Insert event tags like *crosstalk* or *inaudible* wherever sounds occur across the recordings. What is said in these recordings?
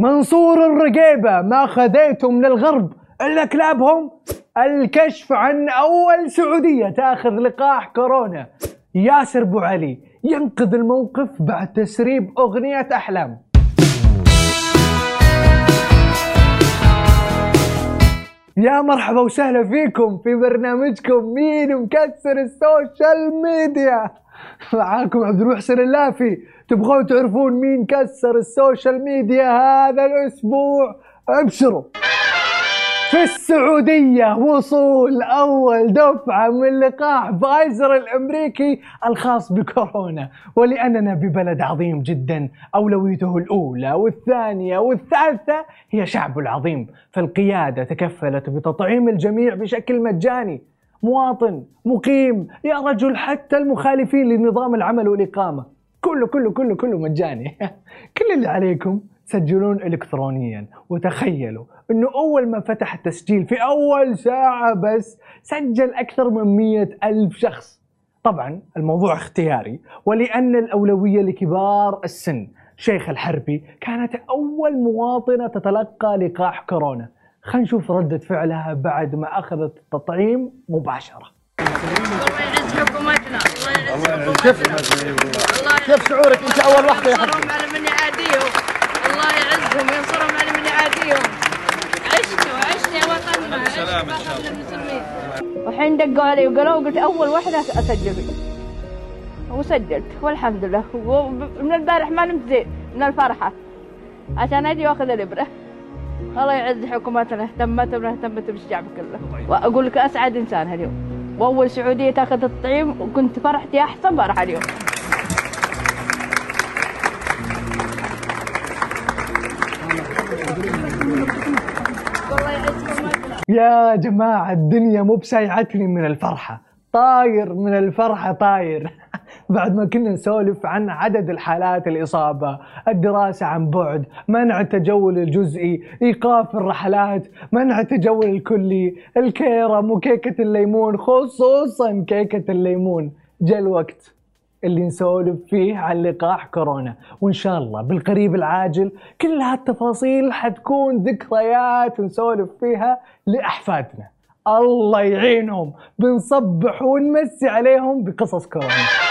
منصور الرقيبة ما خذيتوا من الغرب إلا كلابهم الكشف عن أول سعودية تأخذ لقاح كورونا. ياسر بو علي ينقذ الموقف بعد تسريب أغنية أحلام. يا مرحبا وسهلا فيكم في برنامجكم مين كسر ال social media. معاكم عبد المحسن اللافي. تبغون تعرفون مين كسر ال social media هذا الأسبوع؟ ابشروا. في السعودية وصول أول دفعة من لقاح فايزر الأمريكي الخاص بكورونا ولأننا ببلد عظيم جدا أولويته الأولى والثانية والثالثة هي شعبه العظيم. فالقيادة تكفلت بتطعيم الجميع بشكل مجاني. مواطن مقيم يا رجل حتى المخالفين لنظام العمل والإقامة. كله كله كله كله مجاني. *laughs* كل اللي عليكم تسجلون الكترونيا. وتخيلوا إنه أول ما فتح التسجيل في أول ساعة بس سجل أكثر من مية ألف شخص. طبعا الموضوع اختياري. ولأن الأولوية لكبار السن. شيخ الحربي كانت أول مواطنة تتلقى لقاح كورونا. خلينا نشوف ردة فعلها بعد ما أخذت التطعيم مباشرة. الله كيف شعورك؟ انت أول واحدة يا حبيبي. ينصرهم على من يعاديهم. الله يعزهم وينصرهم على من يعاديهم. عشتوا عشت يا وطننا عشت وطن المسلمين. وحين دقوا علي وقالوا قلت أول واحدة أسجل. وسجلت والحمد لله. ومن البارح ما نمت زين من الفرحة. عشان أجي وأخذ الإبرة. الله يعز حكومتنا اهتمت بنا اهتمت بالشعب كله. وأقول لك أسعد إنسان هاليوم. وأول سعودية تأخذ التطعيم وكنت فرحتي أحسن فرحه اليوم. يا جماعة الدنيا مو بسايعتني من الفرحة. طاير من الفرحة طاير. بعد ما كنا نسولف عن عدد الحالات الإصابة الدراسة عن بعد منع التجول الجزئي إيقاف الرحلات منع التجول الكلي الكيرم وكيكة الليمون خصوصا كيكة الليمون. جاء الوقت اللي نسولف فيه عن لقاح كورونا وإن شاء الله بالقريب العاجل كل هالتفاصيل حتكون ذكريات نسولف فيها لأحفادنا. الله يعينهم بنصبح ونمسي عليهم بقصص كورونا.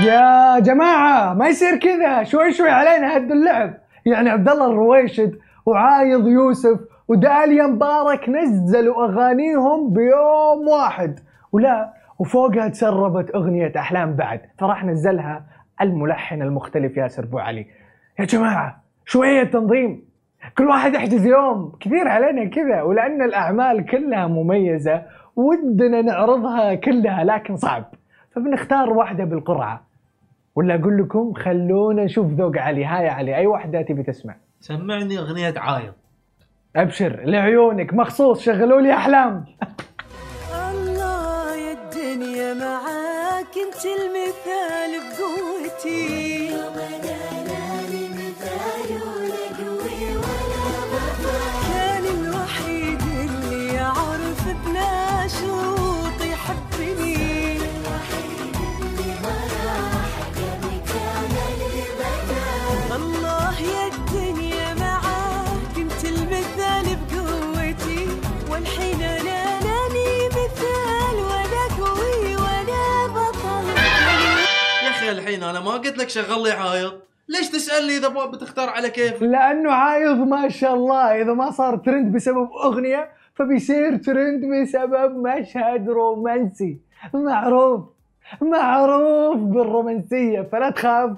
يا جماعة ما يصير كذا. شوي شوي علينا هد اللعب. يعني عبد الله الرويشد وعايض يوسف وداليا مبارك نزلوا أغانيهم بيوم واحد. ولا وفوقها تسربت أغنية أحلام بعد. فراح نزلها الملحن المختلف ياسر بو علي. يا جماعة شوية تنظيم. كل واحد يحجز يوم. كثير علينا كذا. ولأن الأعمال كلها مميزة ودنا نعرضها كلها لكن صعب. فبنختار واحدة بالقرعة. ولا أقول لكم خلونا نشوف ذوق علي. هاي علي أي واحدة تبي تسمع؟ سمعني أغنية عايض أبشر لعيونك مخصوص شغلوا لي أحلام. الله يا الدنيا معاك انت المثال بقوتي. أخي الحين أنا ما قلت لك شغل لي عايض. ليش تسألني إذا بتختار على كيف؟ لأنه عايض ما شاء الله. إذا ما صار ترند بسبب أغنية فبيصير ترند بسبب مشهد رومانسي. معروف معروف بالرومانسية. فلا تخاف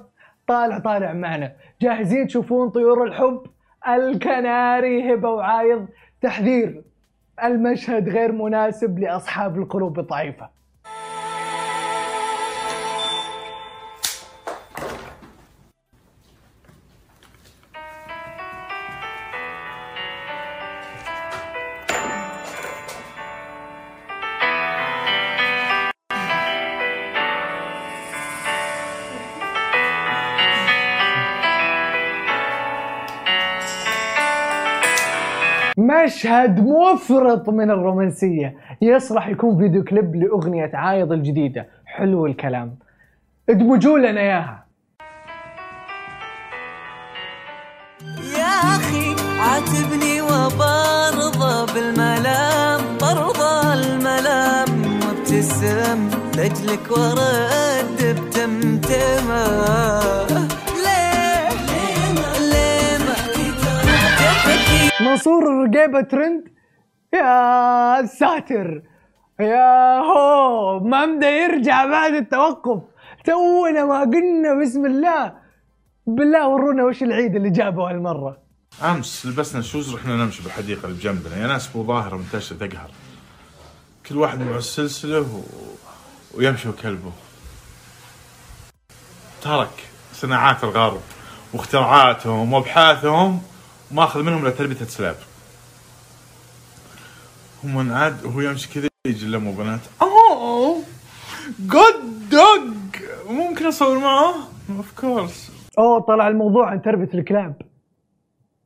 طالع طالع معنا. جاهزين تشوفون طيور الحب الكناري هبة وعايض. تحذير المشهد غير مناسب لأصحاب القلوب الضعيفة. مشهد مفرط من الرومانسية. يصلح يكون فيديو كليب لأغنية عايض الجديدة. حلو الكلام. ادمجوا لنا إياها. يا أخي عاتبني وبرضى بالملام. برضى الملام وابتسم لاجلك ورد بتمتمه منصور الرقيبة ترند. يا ساتر. يا هو ما بدا يرجع بعد التوقف. تونا ما قلنا بسم الله. بالله ورونا وش العيد اللي جابه هالمرة. أمس لبسنا shoes رحنا نمشي بالحديقة اللي بجنبنا. يا ناس بو ظاهره منتشره تقهر. كل واحد مع السلسلة و... ويمشي وكلبه. ترك صناعات الغرب واختراعاتهم وأبحاثهم ماخذ منهم لتربيه الكلاب. هم عاد وهو يمشي كذا يجي لمه بنات. أوه! جود دوج ممكن أصور معه؟ of course أوه طلع الموضوع عن تربية الكلاب.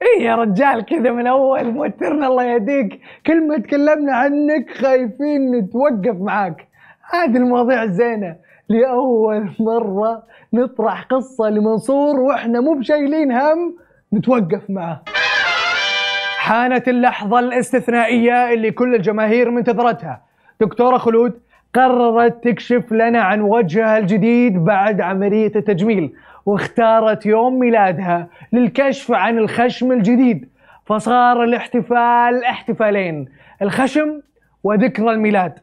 إيه يا رجال كذا من أول موترنا الله يهديك. كل ما تكلمنا عنك خايفين نتوقف معاك. هذه المواضيع الزينة. لأول مرة نطرح قصة لمنصور وإحنا مو بشايلين هم نتوقف معه. حانت اللحظة الاستثنائية اللي كل الجماهير منتظرتها. دكتورة خلود قررت تكشف لنا عن وجهها الجديد بعد عملية التجميل واختارت يوم ميلادها للكشف عن الخشم الجديد. فصار الاحتفال احتفالين الخشم وذكرى الميلاد.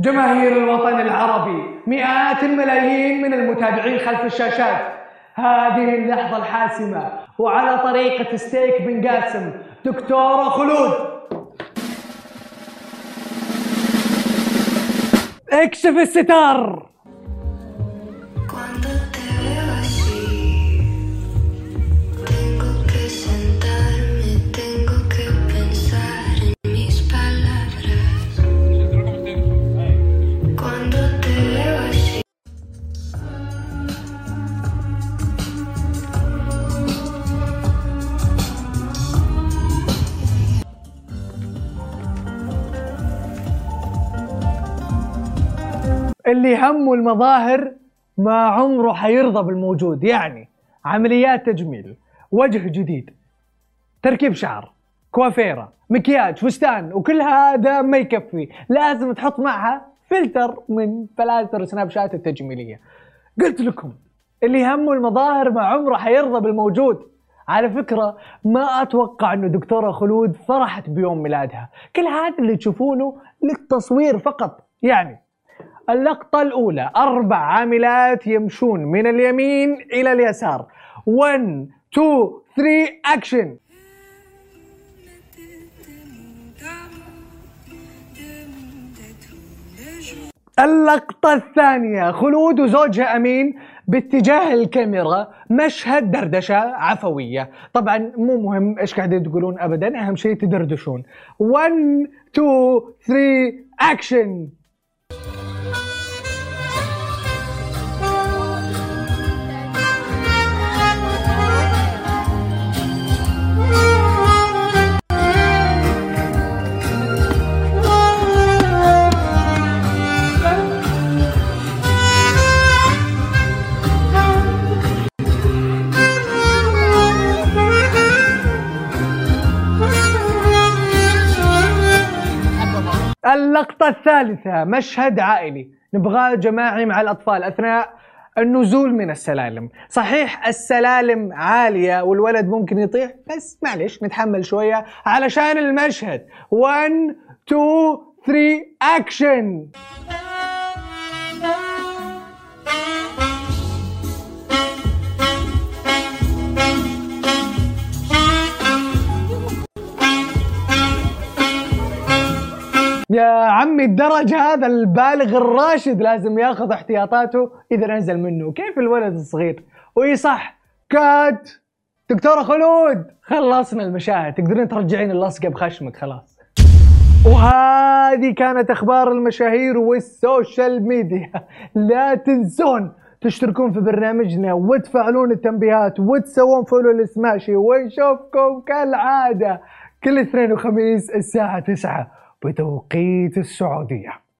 جماهير الوطن العربي مئات الملايين من المتابعين خلف الشاشات هذه اللحظة الحاسمة وعلى طريقة ستيك بن قاسم. دكتورة خلود. اكشف الستار. اللي همه المظاهر ما عمره حيرضى بالموجود يعني عمليات تجميل وجه جديد تركيب شعر كوافيرة مكياج فستان وكل هذا ما يكفي. لازم تحط معها فلتر من فلاتر سناب شات التجميلية. قلت لكم اللي همه المظاهر ما عمره حيرضى بالموجود. على فكرة ما أتوقع أنه دكتورة خلود فرحت بيوم ميلادها. كل هذا اللي تشوفونه للتصوير فقط يعني اللقطة الأولى. أربع عاملات يمشون من اليمين إلى اليسار. 1 2 3 أكشن اللقطة الثانية. خلود وزوجها أمين باتجاه الكاميرا. مشهد دردشة عفوية. طبعا مو مهم إيش قاعدين تقولون ابدا أهم شيء تدردشون. 1 2 3 اكشن اللقطة الثالثة مشهد عائلي. نبغاه جماعي مع الأطفال أثناء النزول من السلالم. صحيح السلالم عالية والولد ممكن يطيح بس معلش نتحمل شوية علشان المشهد. 1 2 3 أكشن يا عمي الدرج هذا البالغ الراشد لازم ياخذ احتياطاته إذا نزل منه. كيف الولد الصغير؟ وإي صح cut دكتورة خلود خلصنا المشاهد تقدرين ترجعين اللصقة بخشمك خلاص. وهذه كانت أخبار المشاهير وال social media. لا تنسون تشتركون في برنامجنا وتفعلون التنبيهات وتسوون follow لسماشي ونشوفكم كالعادة كل اثنين وخميس الساعة 9 بتوقيت السعودية.